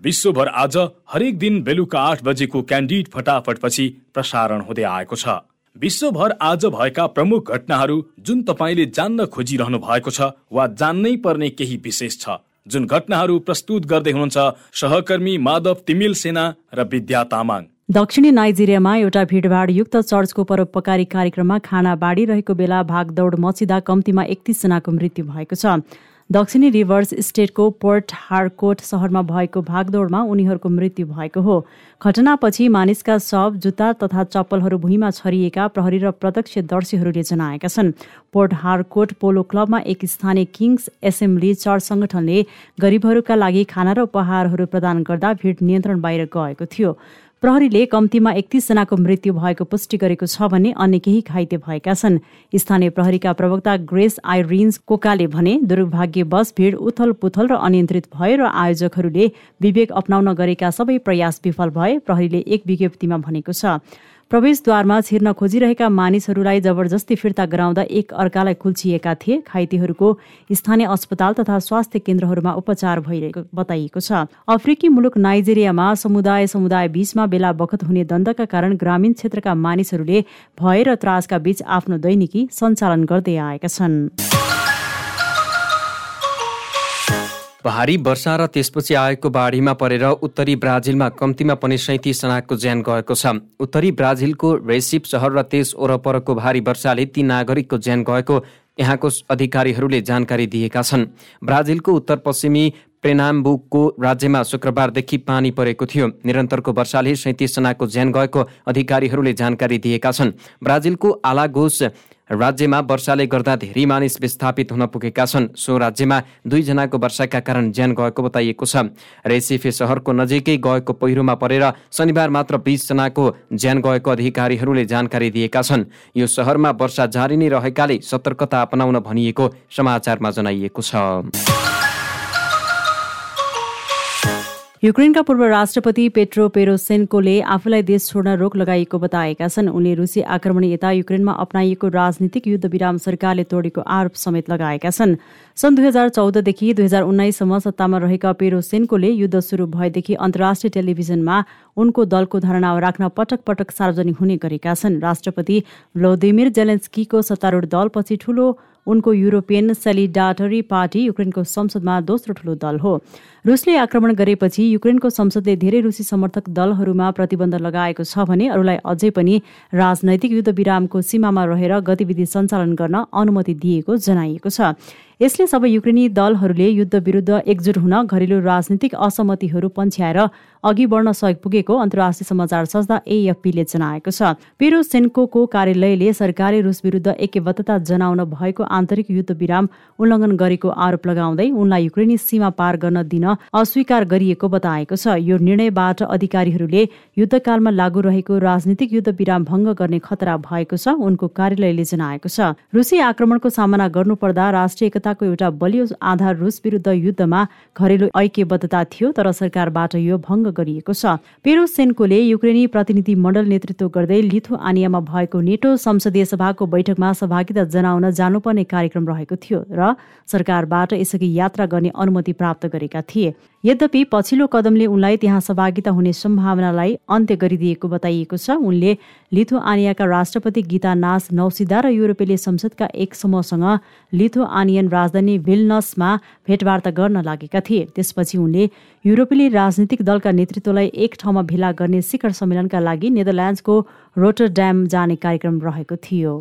विश्वभर आज हरेक दिन बेलुका आठ बजेको क्यान्डिड फटाफटपछि प्रसारण हुँदै आएको छ। विश्वभर आज भएका प्रमुख घटनाहरू जुन तपाईँले जान्न खोजिरहनु भएको छ वा जान्नै पर्ने केही विशेष छ जुन घटनाहरू प्रस्तुत गर्दै हुनुहुन्छ सहकर्मी माधव तिमिल सेना र विद्या तामाङ। दक्षिणी नाइजेरियामा एउटा भिडभाडयुक्त चर्चको परोपकारी कार्यक्रममा खाना बाँडिरहेको बेला भागदौड मचिँदा कम्तीमा एकतिसजनाको मृत्यु भएको छ। दक्षिणी रिभर्स स्टेटको पोर्ट हारकोट सहरमा भएको भागदौडमा उनीहरूको मृत्यु भएको हो। घटनापछि मानिसका शव जुत्ता तथा चप्पलहरू भुइँमा छरिएका प्रहरी र प्रत्यक्षदर्शीहरूले जनाएका छन्। पोर्ट हारकोट पोलो क्लबमा एक स्थानीय किङ्स एसेम्ब्ली चर्च सङ्गठनले गरिबहरूका लागि खाना र उपहारहरू प्रदान गर्दा भिड नियन्त्रण बाहिर गएको थियो। प्रहरीले कम्तीमा एकतिसजनाको मृत्यु भएको पुष्टि गरेको छ भने अन्य केही घाइते भएका छन्। स्थानीय प्रहरीका प्रवक्ता ग्रेस आइरिन्स कोकाले भने दुर्भाग्यवश भिड उथल पुथल र अनियन्त्रित भए र आयोजकहरूले विवेक अप्नाउन गरेका सबै प्रयास विफल भए प्रहरीले एक विज्ञप्तिमा भनेको छ। प्रवेशद्वारमा छिर्न खोजिरहेका मानिसहरूलाई जबरजस्ती फिर्ता गराउँदा एक अर्कालाई कुल्चिएका थिए। घाइतेहरूको स्थानीय अस्पताल तथा स्वास्थ्य केन्द्रहरूमा उपचार भइरहेको बताइएको छ। अफ्रिकी मुलुक नाइजेरियामा समुदाय समुदाय बीचमा बेला बखत हुने द्वन्दका कारण ग्रामीण क्षेत्रका मानिसहरूले भय र त्रासका बीच आफ्नो दैनिकी सञ्चालन गर्दै आएका छन्। भारी वर्षा र त्यसपछि आएको बाढीमा परेर उत्तरी ब्राजिलमा कम्तीमा पनि सैतिसजनाको ज्यान गएको छ। उत्तरी ब्राजिलको रेसिप सहर र त्यस वरपरको भारी वर्षाले ती नागरिकको ज्यान गएको यहाँको अधिकारीहरूले जानकारी दिएका छन्। ब्राजिलको उत्तर पश्चिमी प्रेनाम्बुकको राज्यमा शुक्रबारदेखि पानी परेको थियो। निरन्तरको वर्षाले सैतिसजनाको ज्यान गएको अधिकारीहरूले जानकारी दिएका छन्। ब्राजिलको आलागोस राज्यमा वर्षाले गर्दा धेरै मानिस विस्थापित हुन पुगेका छन्। सो राज्यमा दुईजनाको वर्षाका कारण ज्यान गएको बताइएको छ। रेसिफे सहरको नजिकै गएको पहिरोमा परेर शनिबार मात्र बिसजनाको ज्यान गएको अधिकारीहरूले जानकारी दिएका छन्। यो सहरमा वर्षा जारी नै रहेकाले सतर्कता अपनाउन भनिएको समाचारमा जनाइएको छ। युक्रेनका पूर्व राष्ट्रपति पेट्रो पेरोसेन्कोले आफूलाई देश छोड्न रोक लगाइएको बताएका छन्। उनले रुसी आक्रमण यता युक्रेनमा अप्नाइएको राजनीतिक युद्ध विराम सरकारले तोडेको आरोप समेत लगाएका छन्। सन् दुई हजार चौधदेखि दुई हजार उन्नाइससम्म सत्तामा रहेका पेरोसेन्कोले युद्ध सुरु भएदेखि अन्तर्राष्ट्रिय टेलिभिजनमा उनको दलको धारणा राख्न पटक पटक सार्वजनिक हुने गरेका छन्। राष्ट्रपति भ्लोदिमिर जेलेन्स्कीको सत्तारूढ दलपछि ठूलो उनको युरोपियन सेलिडाटरी पार्टी युक्रेनको संसदमा दोस्रो ठूलो दल हो। रुसले आक्रमण गरेपछि युक्रेनको संसदले धेरै रुसी समर्थक दलहरूमा प्रतिबन्ध लगाएको छ भने अरूलाई अझै पनि राजनैतिक युद्ध विरामको सीमामा रहेर गतिविधि सञ्चालन गर्न अनुमति दिएको जनाइएको छ। यसले सबै युक्रेनी दलहरूले युद्ध विरुद्ध एकजुट हुन घरेलु राजनीतिक असहमतिहरू पन्छ्याएर अघि बढ्न सहयोग पुगेको अन्तर्राष्ट्रिय समाचार संस्था एएफपीले जनाएको छ। पेरोसेन्कोको कार्यालयले सरकारले रुस विरुद्ध एकबद्धता जनाउन भएको आन्तरिक युद्ध विराम उल्लङ्घन गरेको आरोप लगाउँदै उनलाई युक्रेनी सीमा पार गर्न दिन अस्वीकार गरिएको बताएको छ। यो निर्णयबाट अधिकारीहरूले युद्धकालमा लागू रहेको राजनीतिक युद्ध विराम भङ्ग गर्ने खतरा भएको छ उनको कार्यालयले जनाएको छ। रुसी आक्रमणको सामना गर्नुपर्दा राष्ट्रिय एकता एकताको एउटा बलियो आधार रुस विरुद्ध युद्धमा घरेलु ऐक्यबद्धता थियो तर सरकारबाट यो भङ्ग गरिएको छ। पेरोसेन्कोले युक्रेनी प्रतिनिधि मण्डल नेतृत्व गर्दै लिथुआनियामा भएको नेटो संसदीय सभाको बैठकमा सहभागिता जनाउन जानुपर्ने कार्यक्रम रहेको थियो र सरकारबाट यसअघि यात्रा गर्ने अनुमति प्राप्त गरेका थिए। यद्यपि पछिल्लो कदमले उनलाई त्यहाँ सहभागिता हुने सम्भावनालाई अन्त्य गरिदिएको बताइएको छ। उनले लिथुआनियाका राष्ट्रपति गीता नास नौसिदा र युरोपेली संसदका एक समूहसँग लिथुआनियन राजधानी विल्नसमा भेटवार्ता गर्न लागेका थिए। त्यसपछि उनले युरोपेली राजनीतिक दलका नेतृत्वलाई एक ठाउँमा भेला गर्ने शिखर सम्मेलनका लागि नेदरल्यान्ड्सको रोटरड्याम जाने कार्यक्रम रहेको थियो।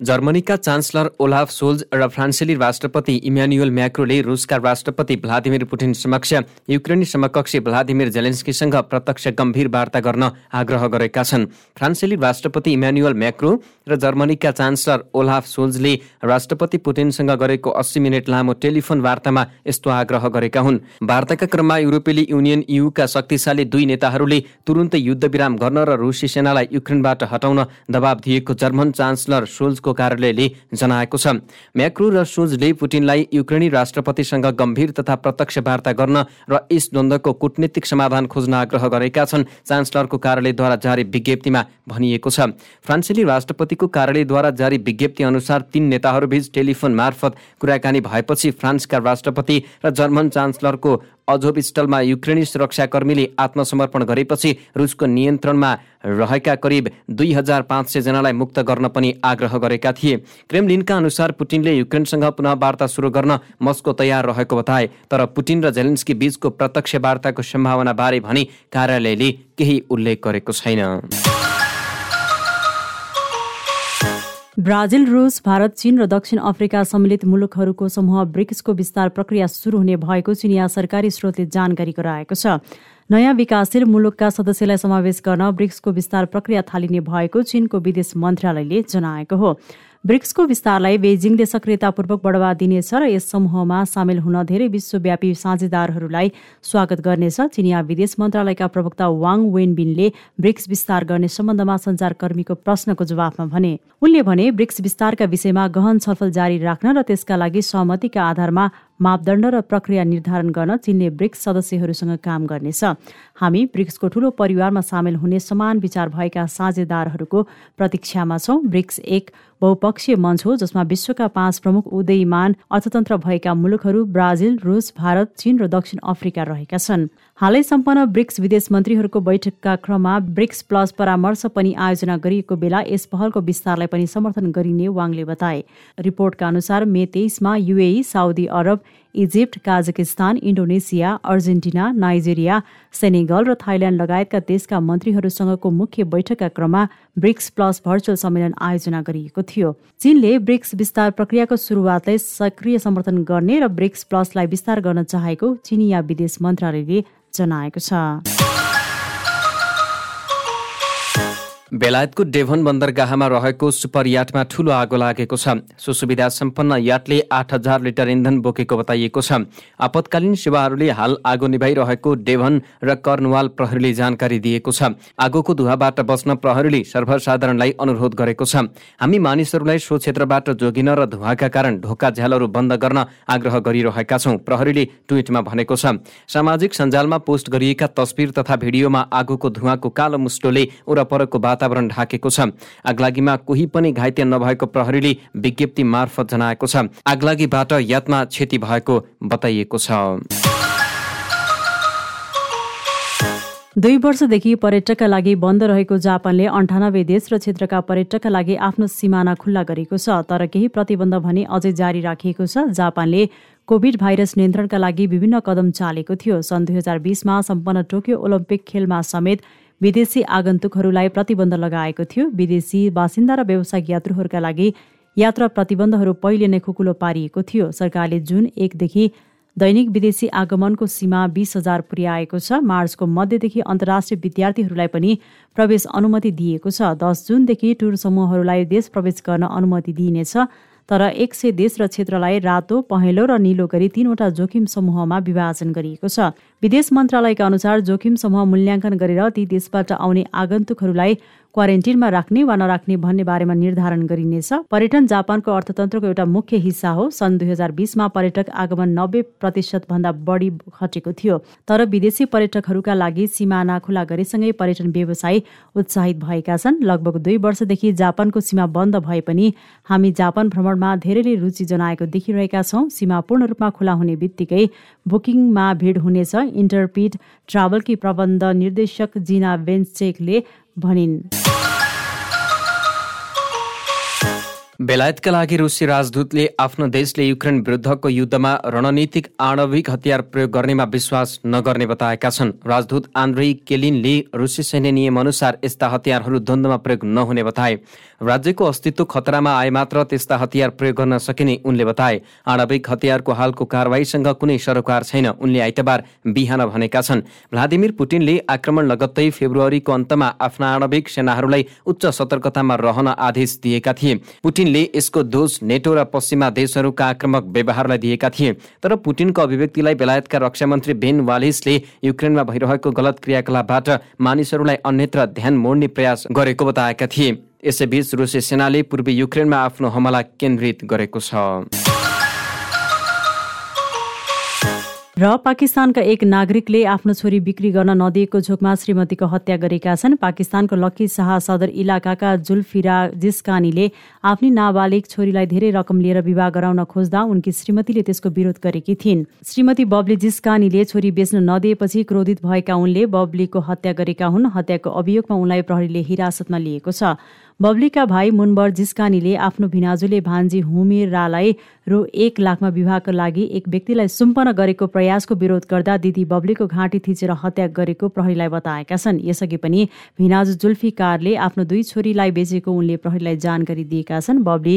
जर्मनीका चान्सलर ओलाफ सोल्ज र फ्रान्सेली राष्ट्रपति इमानुएल म्याक्रोले रुसका राष्ट्रपति भ्लादिमिर पुटिन समक्ष युक्रेनी समकक्षी भ्लादिमिर जेलेन्स्कीसँग प्रत्यक्ष गम्भीर वार्ता गर्न आग्रह गरेका छन्। फ्रान्सेली राष्ट्रपति इमानुएल म्याक्रो र जर्मनीका चान्सलर ओलाफ सोल्जले राष्ट्रपति पुटिनसँग गरेको अस्सी मिनट लामो टेलिफोन वार्तामा यस्तो आग्रह गरेका हुन्। वार्ताका क्रममा युरोपेली युनियन युका शक्तिशाली दुई नेताहरूले तुरुन्तै युद्धविराम गर्न र रुसी सेनालाई युक्रेनबाट हटाउन दबाब दिएको जर्मन चान्सलर सोल्जको कार्यालयले जनाएको छ। म्याक्रो र सोजले पुटिनलाई युक्रेनी राष्ट्रपतिसँग गम्भीर तथा प्रत्यक्ष वार्ता गर्न र यस द्वन्द्वको कूटनीतिक समाधान खोज्न आग्रह गरेका छन् चान्सलरको कार्यालयद्वारा जारी विज्ञप्तिमा भनिएको छ। फ्रान्सेली राष्ट्रपतिको कार्यालयद्वारा जारी विज्ञप्ति अनुसार तीन नेताहरूबीच टेलिफोन मार्फत कुराकानी भएपछि फ्रान्सका राष्ट्रपति र जर्मन चान्सलरको अझोपिस्टलमा युक्रेनी सुरक्षाकर्मीले आत्मसमर्पण गरेपछि रुसको नियन्त्रणमा रहेका करिब दुई हजार पाँच सय जनालाई मुक्त गर्न पनि आग्रह गरेका थिए। क्रेमलिनका अनुसार पुटिनले युक्रेनसँग पुनः वार्ता सुरु गर्न मस्को तयार रहेको बताए तर पुटिन र जेलेन्सकी बीचको प्रत्यक्ष वार्ताको सम्भावना बारे भनी कार्यालयले केही उल्लेख गरेको छैन। ब्राजिल रुस भारत चीन र दक्षिण अफ्रिका सम्मिलित मुलुकहरूको समूह ब्रिक्सको विस्तार प्रक्रिया सुरु हुने भएको चिनिया सरकारी स्रोतले जानकारी गराएको छ। नयाँ विकासशील मुलुकका सदस्यलाई समावेश गर्न ब्रिक्सको विस्तार प्रक्रिया थालिने भएको चीनको विदेश मन्त्रालयले जनाएको हो। ब्रिक्सको विस्तारलाई बेजिङले सक्रियतापूर्वक बढावा दिनेछ र यस समूहमा सामेल हुन धेरै विश्वव्यापी साझेदारहरूलाई स्वागत गर्नेछ। चिनिया विदेश मन्त्रालयका प्रवक्ता वाङ वेनबिनले ब्रिक्स विस्तार गर्ने सम्बन्धमा सञ्चारकर्मीको प्रश्नको जवाफमा भने उनले भने ब्रिक्स विस्तारका विषयमा गहन छलफल जारी राख्न र त्यसका लागि सहमतिका आधारमा मापदण्ड र प्रक्रिया निर्धारण गर्न चीनले ब्रिक्स सदस्यहरूसँग काम गर्नेछ। हामी ब्रिक्सको ठूलो परिवारमा सामेल हुने समान विचार भएका साझेदारहरूको प्रतीक्षामा छौँ। ब्रिक्स एक बहुपक्षीय मञ्च हो जसमा विश्वका पाँच प्रमुख उदयमान अर्थतन्त्र भएका मुलुकहरू ब्राजिल रुस भारत चीन र दक्षिण अफ्रिका रहेका छन्। हालै सम्पन्न ब्रिक्स विदेश मन्त्रीहरूको बैठकका क्रममा ब्रिक्स प्लस परामर्श पनि आयोजना गरिएको बेला यस पहलको विस्तारलाई पनि समर्थन गरिने वाङले बताए। रिपोर्टका अनुसार मे तेइसमा UAE Saudi Arab Egypt Kazakhstan Indonesia Argentina Nigeria Senegal र थाइल्याण्ड लगायतका देशका मन्त्रीहरूसँगको मुख्य बैठकका क्रममा ब्रिक्स प्लस भर्चुअल सम्मेलन आयोजना गरिएको थियो। चीनले ब्रिक्स विस्तार प्रक्रियाको सुरुवातलाई सक्रिय समर्थन गर्ने र ब्रिक्स प्लसलाई विस्तार गर्न चाहेको चिनिया विदेश मन्त्रालयले जनाएको छ। बेलायतको डेभन बन्दरगाहमा रहेको सुपर याटमा ठूलो आगो लागेको छ। सुसुविधा सम्पन्न याटले आठ हजार लिटर इन्धन बोकेको बताइएको छ। आपतकालीन सेवाहरूले हाल आगो निभाइरहेको डेभन र कर्नवाल प्रहरीले जानकारी दिएको छ। आगोको धुवाबाट बस्न प्रहरीले सर्वसाधारणलाई अनुरोध गरेको छ। हामी मानिसहरूलाई सो क्षेत्रबाट जोगिन र धुवाका कारण ढोका झ्यालहरू बन्द गर्न आग्रह गरिरहेका छौँ प्रहरीले ट्विटमा भनेको छ। सामाजिक सञ्जालमा पोस्ट गरिएका तस्विर तथा भिडियोमा आगोको धुवाको कालो मुस्टोले वरपरको वातावरण वातावरण ढाकेको छ। आगलागीमा कोही पनि घाइते नभएको प्रहरीले विज्ञप्ति मार्फत जनाएको छ। आगलागीबाट यातमा क्षति भएको बताइएको छ। दुई वर्षदेखि पर्यटकका लागि बन्द रहेको जापानले अन्ठानब्बे देश र क्षेत्रका पर्यटकका लागि आफ्नो सिमाना खुल्ला गरेको छ तर केही प्रतिबन्ध भने अझै जारी राखिएको छ। जापानले कोभिड भाइरस नियन्त्रणका लागि विभिन्न कदम चालेको थियो। सन् दुई हजार बिसमा सम्पन्न टोकियो ओलम्पिक खेलमा समेत विदेशी आगन्तुकहरूलाई प्रतिबन्ध लगाएको थियो। विदेशी बासिन्दा र व्यावसायिक यात्रुहरूका लागि यात्रा प्रतिबन्धहरू पहिले नै खुकुलो पारिएको थियो। सरकारले जुन एकदेखि दैनिक विदेशी आगमनको सीमा बिस हजार पुर्याएको छ मार्चको मध्यदेखि अन्तर्राष्ट्रिय विद्यार्थीहरूलाई पनि प्रवेश अनुमति दिएको छ। दस जुनदेखि टुर समूहहरूलाई देश प्रवेश गर्न अनुमति दिइनेछ। तर एक सय देश र क्षेत्रलाई रातो पहेँलो र निलो गरी तीनवटा जोखिम समूहमा विभाजन गरिएको छ। विदेश मन्त्रालयका अनुसार जोखिम समूह मूल्याङ्कन गरेर ती देशबाट आउने आगन्तुकहरूलाई क्वारेन्टिनमा राख्ने वा नराख्ने भन्ने बारेमा निर्धारण गरिनेछ। पर्यटन जापानको अर्थतन्त्रको एउटा मुख्य हिस्सा हो। सन् दुई हजार बिसमा पर्यटक आगमन नब्बे प्रतिशत भन्दा बढी घटेको थियो। तर विदेशी पर्यटकहरूका लागि सिमाना खुला गरेसँगै पर्यटन व्यवसाय उत्साहित भएका छन्। लगभग दुई वर्षदेखि जापानको सीमा बन्द भए पनि हामी जापान भ्रमणमा धेरैले रुचि जनाएको देखिरहेका छौँ। सीमा पूर्ण रूपमा खुला हुने बित्तिकै बुकिङमा भिड हुनेछ। इन्टरपिड ट्राभलकी प्रबन्ध निर्देशक जिना बेन्चेकले भनिन्। बेलायतका लागि रुसी राजदूतले आफ्नो देशले युक्रेन विरुद्धको युद्धमा रणनीतिक आणविक हतियार प्रयोग गर्नेमा विश्वास नगर्ने बताएका छन्। राजदूत आन्द्रे केलिनले रुसी सैन्य नियम अनुसार यस्ता हतियारहरू द्वन्द्वमा प्रयोग नहुने बताए। राज्यको अस्तित्व खतरामा आए मात्र त्यस्ता हतियार प्रयोग गर्न सकिने उनले बताए। आणविक हतियारको हालको कारवाहीसँग कुनै सरोकार छैन उनले आइतबार बिहान भनेका छन्। भ्लादिमिर पुटिनले आक्रमण लगत्तै फेब्रुअरीको अन्तमा आफ्ना आणविक सेनाहरूलाई उच्च सतर्कतामा रहन आदेश दिएका थिए। पुटिनले यसको दोष नेटो र पश्चिमा देशहरूका आक्रमक व्यवहारलाई दिएका थिए। तर पुटिनको अभिव्यक्तिलाई बेलायतका रक्षा मन्त्री बेन वालिसले युक्रेनमा भइरहेको गलत क्रियाकलापबाट मानिसहरूलाई अन्यत्र ध्यान मोड्ने प्रयास गरेको बताएका थिए। यसैबीच रुसी सेनाले पूर्वी युक्रेनमा आफ्नो हमला केन्द्रित गरेको छ। र पाकिस्तानका एक नागरिकले आफ्नो छोरी बिक्री गर्न नदिएको झोकमा श्रीमतीको हत्या गरेका छन्। पाकिस्तानको लक्की शाह सदर इलाकाका जुल्फिरा जिस्कानीले आफ्नी नाबालिग छोरीलाई धेरै रकम लिएर विवाह गराउन खोज्दा उनकी श्रीमतीले त्यसको विरोध गरेकी थिइन्। श्रीमती बब्ली जिस्कानीले छोरी बेच्न नदिएपछि क्रोधित भएका उनले बब्लीको हत्या गरेका हुन्। हत्याको अभियोगमा उनलाई प्रहरीले हिरासतमा लिएको छ। बब्लीका भाइ मुनबर जिस्कानीले आफ्नो भिनाजुले भान्जी हुमिरालाई रु एक लाखमा विवाहको लागि एक व्यक्तिलाई सुम्पन गरेको प्रयासको विरोध गर्दा दिदी बब्लीको घाँटी थिचेर हत्या गरेको प्रहरीलाई बताएका छन्। यसअघि पनि भिनाजु जुल्फिकारले आफ्नो दुई छोरीलाई बेचेको उनले प्रहरीलाई जानकारी दिएका छन्। बब्ली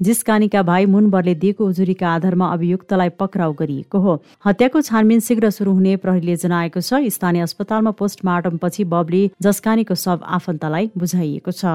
जिस्कानीका भाइ मुनबरले दिएको उजुरीका आधारमा अभियुक्तलाई पक्राउ गरिएको हो। हत्याको छानबिन शीघ्र सुरु हुने प्रहरीले जनाएको छ। स्थानीय अस्पतालमा पोस्टमार्टमपछि बब्ली जस्कानीको शव आफन्तलाई बुझाइएको छ।